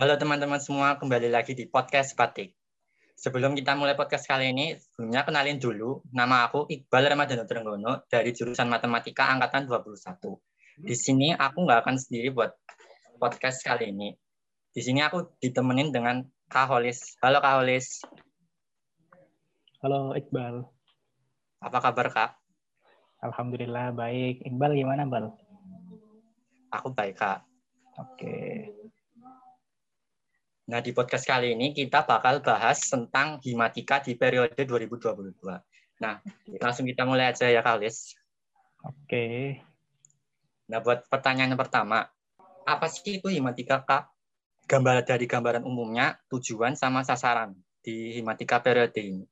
Halo teman-teman semua, kembali lagi di podcast Batik. Sebelum kita mulai podcast kali ini, sebelumnya kenalin dulu, nama aku Iqbal Ramadhano Trenggono dari jurusan Matematika Angkatan 21. Di sini aku nggak akan sendiri buat podcast kali ini. Di sini aku ditemenin dengan Kak Holis. Halo Kak Holis. Halo Iqbal. Apa kabar Kak? Alhamdulillah baik. Iqbal gimana Bal? Aku baik Kak. Oke. Nah, di podcast kali ini kita bakal bahas tentang himatika di periode 2022. Nah, langsung kita mulai aja ya, Kalis. Oke. Nah, buat pertanyaan pertama, apa sih itu himatika, Kak? Gambar dari gambaran umumnya, tujuan sama sasaran di himatika periode ini.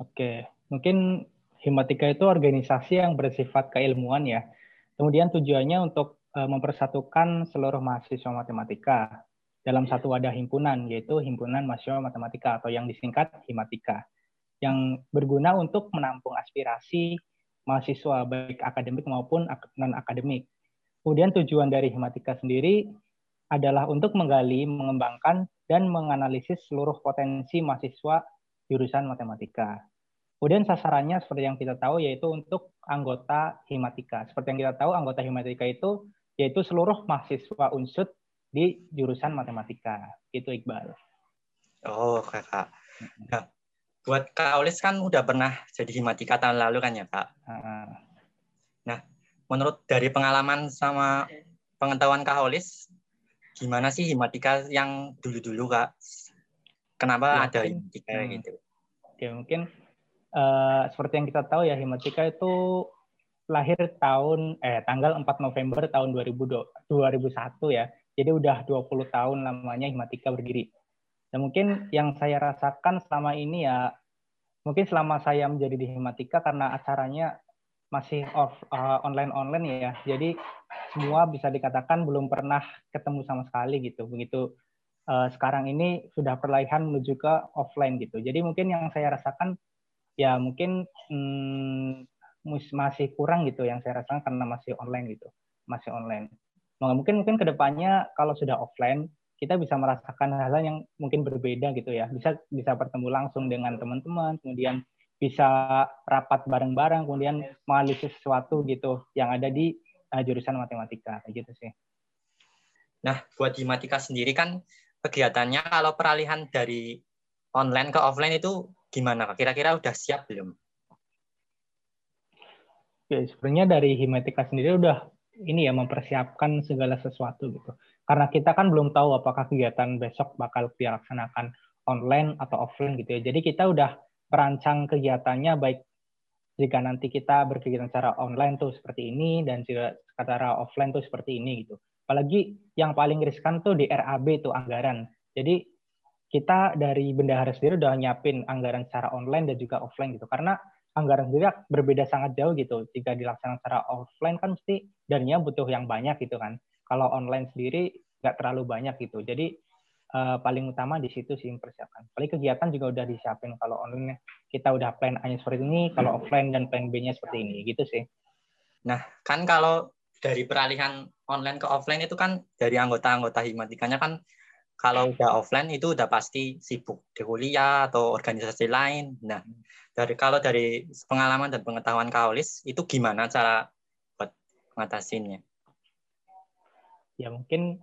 Oke, mungkin himatika itu organisasi yang bersifat keilmuan ya. Kemudian tujuannya untuk eh, mempersatukan seluruh mahasiswa matematika dalam satu wadah himpunan, yaitu Himpunan Mahasiswa Matematika atau yang disingkat Himatika, yang berguna untuk menampung aspirasi mahasiswa baik akademik maupun non-akademik. Kemudian tujuan dari Himatika sendiri adalah untuk menggali, mengembangkan, dan menganalisis seluruh potensi mahasiswa jurusan matematika. Kemudian sasarannya seperti yang kita tahu yaitu untuk anggota Himatika. Seperti yang kita tahu anggota Himatika itu yaitu seluruh mahasiswa unsut di jurusan matematika. Itu Iqbal. Oh, kakak. Nah, buat Kak Olis kan udah pernah jadi himatika tahun lalu kan ya, Kak? Nah, menurut dari pengalaman sama pengetahuan Kak Olis, gimana sih himatika yang dulu-dulu, Kak? Kenapa ya, ada mungkin, himatika hmm, gitu? Oke, mungkin uh, seperti yang kita tahu ya, himatika itu lahir tahun eh tanggal 4 November tahun 2000, 2001 ya. Jadi udah 20 tahun lamanya Himatika berdiri. Dan mungkin yang saya rasakan selama ini ya, mungkin selama saya menjadi di Himatika karena acaranya masih off uh, online online ya. Jadi semua bisa dikatakan belum pernah ketemu sama sekali gitu. Begitu uh, sekarang ini sudah perlahan menuju ke offline gitu. Jadi mungkin yang saya rasakan ya mungkin hmm, masih kurang gitu yang saya rasakan karena masih online gitu, masih online. Nah, mungkin mungkin ke depannya kalau sudah offline kita bisa merasakan hal-hal yang mungkin berbeda gitu ya. Bisa bisa bertemu langsung dengan teman-teman, kemudian bisa rapat bareng-bareng, kemudian menganalisis sesuatu gitu yang ada di uh, jurusan matematika gitu sih. Nah, buat di matematika sendiri kan kegiatannya kalau peralihan dari online ke offline itu gimana? Kira-kira udah siap belum? Ya, sebenarnya dari Himatika sendiri udah ini ya mempersiapkan segala sesuatu gitu. Karena kita kan belum tahu apakah kegiatan besok bakal dilaksanakan online atau offline gitu ya. Jadi kita udah merancang kegiatannya baik jika nanti kita berkegiatan secara online tuh seperti ini dan jika secara offline tuh seperti ini gitu. Apalagi yang paling riskan tuh di RAB tuh anggaran. Jadi kita dari bendahara sendiri udah nyiapin anggaran secara online dan juga offline gitu. Karena anggaran sendiri berbeda sangat jauh gitu. Jika dilaksanakan secara offline kan mesti daninya butuh yang banyak gitu kan. Kalau online sendiri nggak terlalu banyak gitu. Jadi uh, paling utama di situ sih mempersiapkan. Paling kegiatan juga udah disiapin. Kalau online kita udah plan A-nya seperti ini, kalau offline dan plan B-nya seperti ini gitu sih. Nah, kan kalau dari peralihan online ke offline itu kan dari anggota-anggota himatikanya kan kalau udah offline itu udah pasti sibuk di kuliah atau organisasi lain. Nah, dari kalau dari pengalaman dan pengetahuan Kaulis itu gimana cara buat mengatasinya? Ya mungkin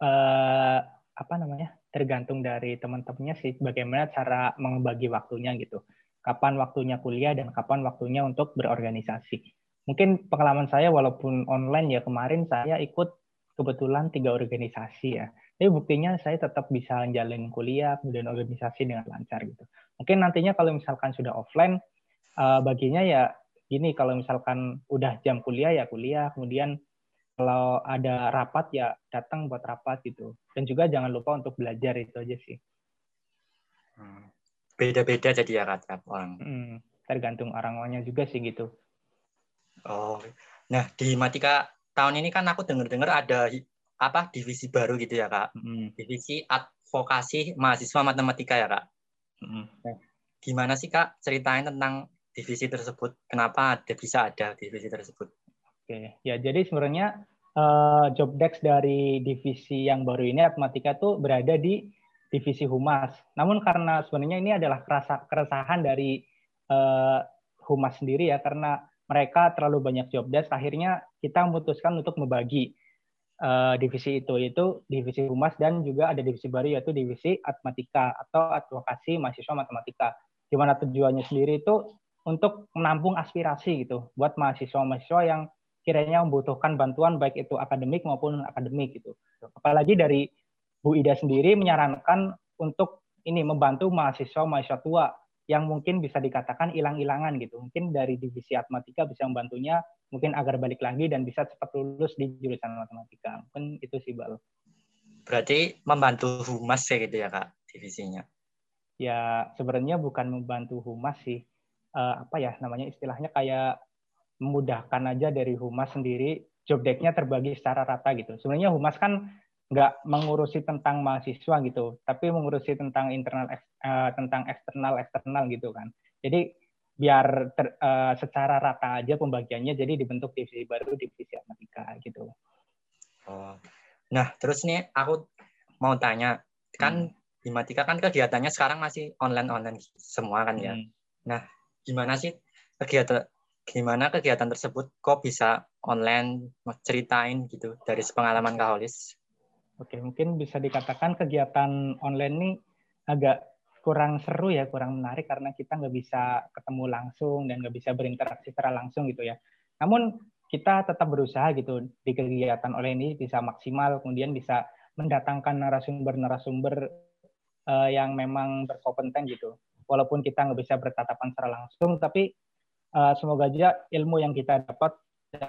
eh, apa namanya tergantung dari teman-temannya sih bagaimana cara membagi waktunya gitu. Kapan waktunya kuliah dan kapan waktunya untuk berorganisasi. Mungkin pengalaman saya walaupun online ya kemarin saya ikut kebetulan tiga organisasi ya. Tapi buktinya saya tetap bisa menjalin kuliah kemudian organisasi dengan lancar gitu. Mungkin nantinya kalau misalkan sudah offline, uh, baginya ya gini, kalau misalkan udah jam kuliah ya kuliah, kemudian kalau ada rapat ya datang buat rapat gitu. Dan juga jangan lupa untuk belajar itu aja sih. Hmm. Beda-beda jadi ya kata orang. Hmm, tergantung orangnya juga sih gitu. Oh, nah di Matika tahun ini kan aku dengar-dengar ada apa divisi baru gitu ya kak, hmm. divisi advokasi mahasiswa matematika ya kak. Nah, gimana sih Kak ceritain tentang divisi tersebut? Kenapa ada bisa ada divisi tersebut? Oke, ya jadi sebenarnya uh, job desk dari divisi yang baru ini Atmatika tuh berada di divisi humas. Namun karena sebenarnya ini adalah kerasa, keresahan dari uh, humas sendiri ya karena mereka terlalu banyak job desk, akhirnya kita memutuskan untuk membagi uh, divisi itu yaitu divisi humas dan juga ada divisi baru yaitu divisi Atmatika atau advokasi mahasiswa matematika. Gimana tujuannya sendiri itu untuk menampung aspirasi gitu buat mahasiswa-mahasiswa yang kiranya membutuhkan bantuan baik itu akademik maupun akademik gitu. Apalagi dari Bu Ida sendiri menyarankan untuk ini membantu mahasiswa-mahasiswa tua yang mungkin bisa dikatakan hilang-hilangan gitu. Mungkin dari divisi matematika bisa membantunya mungkin agar balik lagi dan bisa cepat lulus di jurusan matematika. Mungkin itu sih, Bal. Berarti membantu humas ya gitu ya, Kak, divisinya? Ya, sebenarnya bukan membantu humas sih. Uh, apa ya namanya istilahnya kayak memudahkan aja dari humas sendiri job deck-nya terbagi secara rata gitu. Sebenarnya humas kan nggak mengurusi tentang mahasiswa gitu, tapi mengurusi tentang internal uh, tentang eksternal eksternal gitu kan. Jadi biar ter, uh, secara rata aja pembagiannya, jadi dibentuk divisi baru divisi matematika gitu. Oh, nah terus nih aku mau tanya, kan hmm. di Matika kan kegiatannya sekarang masih online online semua kan ya. Hmm. Nah gimana sih kegiatan gimana kegiatan tersebut kok bisa online ceritain gitu dari pengalaman Kak Holis? Oke, mungkin bisa dikatakan kegiatan online ini agak kurang seru ya, kurang menarik karena kita nggak bisa ketemu langsung dan nggak bisa berinteraksi secara langsung gitu ya. Namun kita tetap berusaha gitu di kegiatan online ini bisa maksimal, kemudian bisa mendatangkan narasumber-narasumber uh, yang memang berkompeten gitu. Walaupun kita nggak bisa bertatapan secara langsung, tapi uh, semoga aja ilmu yang kita dapat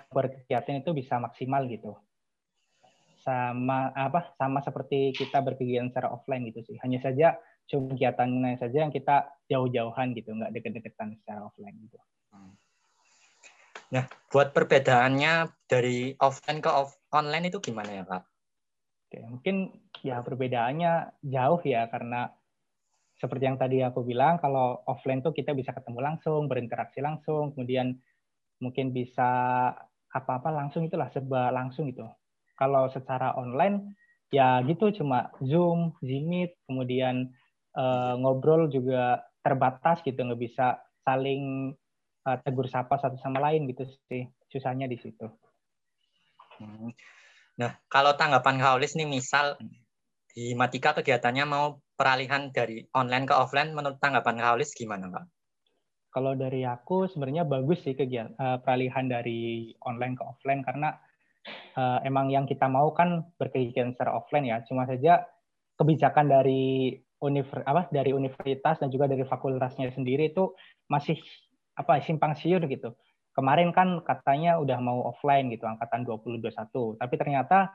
berkegiatan itu bisa maksimal gitu sama apa sama seperti kita berkegiatan secara offline gitu sih. Hanya saja cuma kegiatannya saja yang kita jauh-jauhan gitu nggak deket-deketan secara offline gitu. Nah buat perbedaannya dari offline ke off online itu gimana ya kak? Oke, mungkin ya perbedaannya jauh ya karena seperti yang tadi aku bilang, kalau offline tuh kita bisa ketemu langsung, berinteraksi langsung, kemudian mungkin bisa apa-apa langsung itulah serba langsung itu. Kalau secara online ya gitu cuma Zoom, Zmeet, kemudian uh, ngobrol juga terbatas gitu, nggak bisa saling uh, tegur sapa satu sama lain gitu sih. Susahnya di situ. Hmm. Nah, kalau tanggapan Kaulis nih misal di Matika kegiatannya mau peralihan dari online ke offline menurut tanggapan Kaulis gimana, Pak? Kalau dari aku sebenarnya bagus sih kegiatan uh, peralihan dari online ke offline karena uh, emang yang kita mau kan berkegiatan secara offline ya. Cuma saja kebijakan dari univer apa dari universitas dan juga dari fakultasnya sendiri itu masih apa simpang siur gitu. Kemarin kan katanya udah mau offline gitu angkatan 2021, tapi ternyata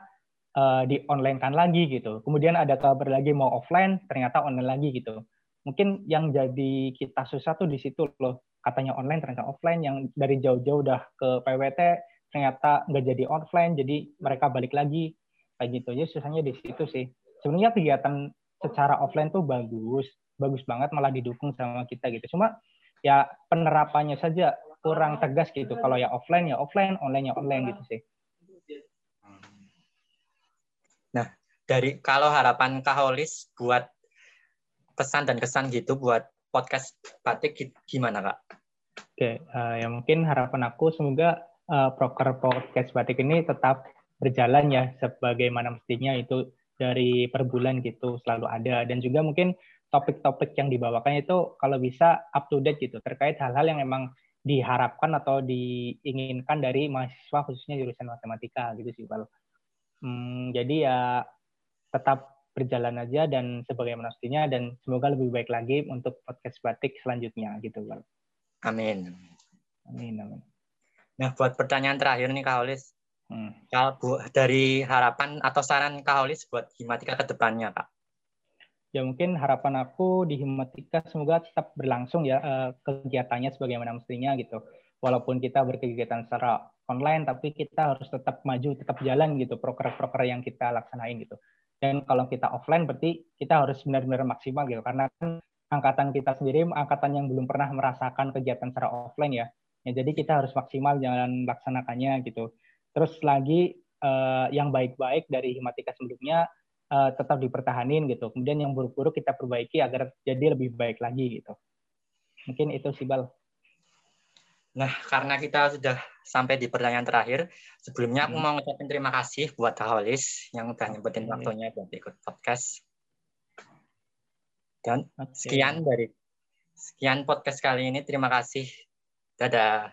uh, di online kan lagi gitu. Kemudian ada kabar lagi mau offline, ternyata online lagi gitu. Mungkin yang jadi kita susah tuh di situ loh. Katanya online, ternyata offline. Yang dari jauh-jauh udah ke PWT, ternyata nggak jadi offline, jadi mereka balik lagi kayak gitu. Jadi susahnya di situ sih. Sebenarnya kegiatan secara offline tuh bagus, bagus banget malah didukung sama kita gitu. Cuma ya penerapannya saja kurang tegas gitu. Kalau ya offline ya offline, online ya online gitu sih. Nah, dari kalau harapan Kaholis buat pesan dan kesan gitu buat podcast batik gimana kak? Oke, uh, ya mungkin harapan aku semoga uh, proker podcast batik ini tetap berjalan ya sebagaimana mestinya itu dari per bulan gitu selalu ada dan juga mungkin topik-topik yang dibawakan itu kalau bisa up to date gitu terkait hal-hal yang memang diharapkan atau diinginkan dari mahasiswa khususnya jurusan matematika gitu sih kalau Hmm, jadi ya tetap berjalan aja dan sebagaimana mestinya dan semoga lebih baik lagi untuk podcast batik selanjutnya gitu Bang. Amin. Amin amin. Nah buat pertanyaan terakhir nih Kak Holis, hmm. kalau dari harapan atau saran Kak Holis buat Himatika ke depannya Kak? Ya mungkin harapan aku di Himatika semoga tetap berlangsung ya eh, kegiatannya sebagaimana mestinya gitu. Walaupun kita berkegiatan secara online tapi kita harus tetap maju tetap jalan gitu proker-proker yang kita laksanain gitu dan kalau kita offline berarti kita harus benar-benar maksimal gitu karena kan angkatan kita sendiri angkatan yang belum pernah merasakan kegiatan secara offline ya Ya, jadi kita harus maksimal jalan laksanakannya gitu. Terus lagi uh, yang baik-baik dari himatika sebelumnya uh, tetap dipertahanin gitu. Kemudian yang buruk-buruk kita perbaiki agar jadi lebih baik lagi gitu. Mungkin itu sih Bal. Nah, karena kita sudah sampai di pertanyaan terakhir, sebelumnya aku hmm. mau ngucapin terima kasih buat Holis yang udah nyempetin okay. waktunya buat ikut podcast. Dan sekian dari sekian podcast kali ini. Terima kasih. Dadah.